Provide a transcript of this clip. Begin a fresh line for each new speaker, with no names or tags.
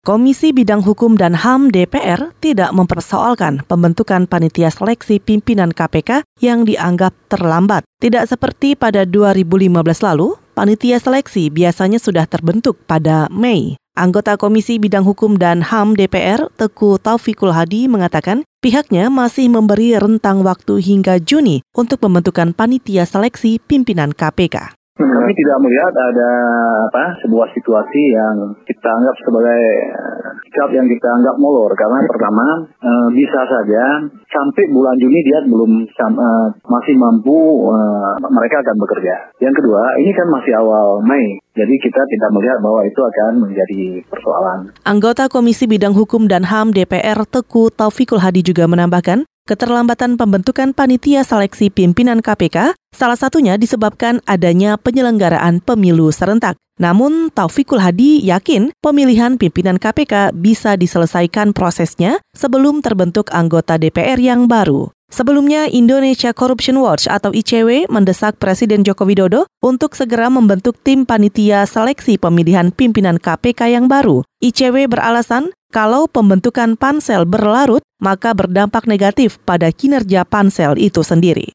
Komisi Bidang Hukum dan HAM DPR tidak mempersoalkan pembentukan panitia seleksi pimpinan KPK yang dianggap terlambat. Tidak seperti pada 2015 lalu, panitia seleksi biasanya sudah terbentuk pada Mei. Anggota Komisi Bidang Hukum dan HAM DPR, Teku Taufikul Hadi, mengatakan pihaknya masih memberi rentang waktu hingga Juni untuk pembentukan panitia seleksi pimpinan KPK.
Kami tidak melihat ada apa sebuah situasi yang kita anggap sebagai eh, sikap yang kita anggap molor karena pertama e, bisa saja sampai bulan Juni dia belum e, masih mampu e, mereka akan bekerja. Yang kedua ini kan masih awal Mei. Jadi kita tidak melihat bahwa itu akan menjadi persoalan.
Anggota Komisi Bidang Hukum dan HAM DPR Teku Taufikul Hadi juga menambahkan, keterlambatan pembentukan panitia seleksi pimpinan KPK salah satunya disebabkan adanya penyelenggaraan pemilu serentak. Namun Taufikul Hadi yakin pemilihan pimpinan KPK bisa diselesaikan prosesnya sebelum terbentuk anggota DPR yang baru. Sebelumnya, Indonesia Corruption Watch atau ICW mendesak Presiden Joko Widodo untuk segera membentuk tim panitia seleksi pemilihan pimpinan KPK yang baru. ICW beralasan kalau pembentukan pansel berlarut, maka berdampak negatif pada kinerja pansel itu sendiri.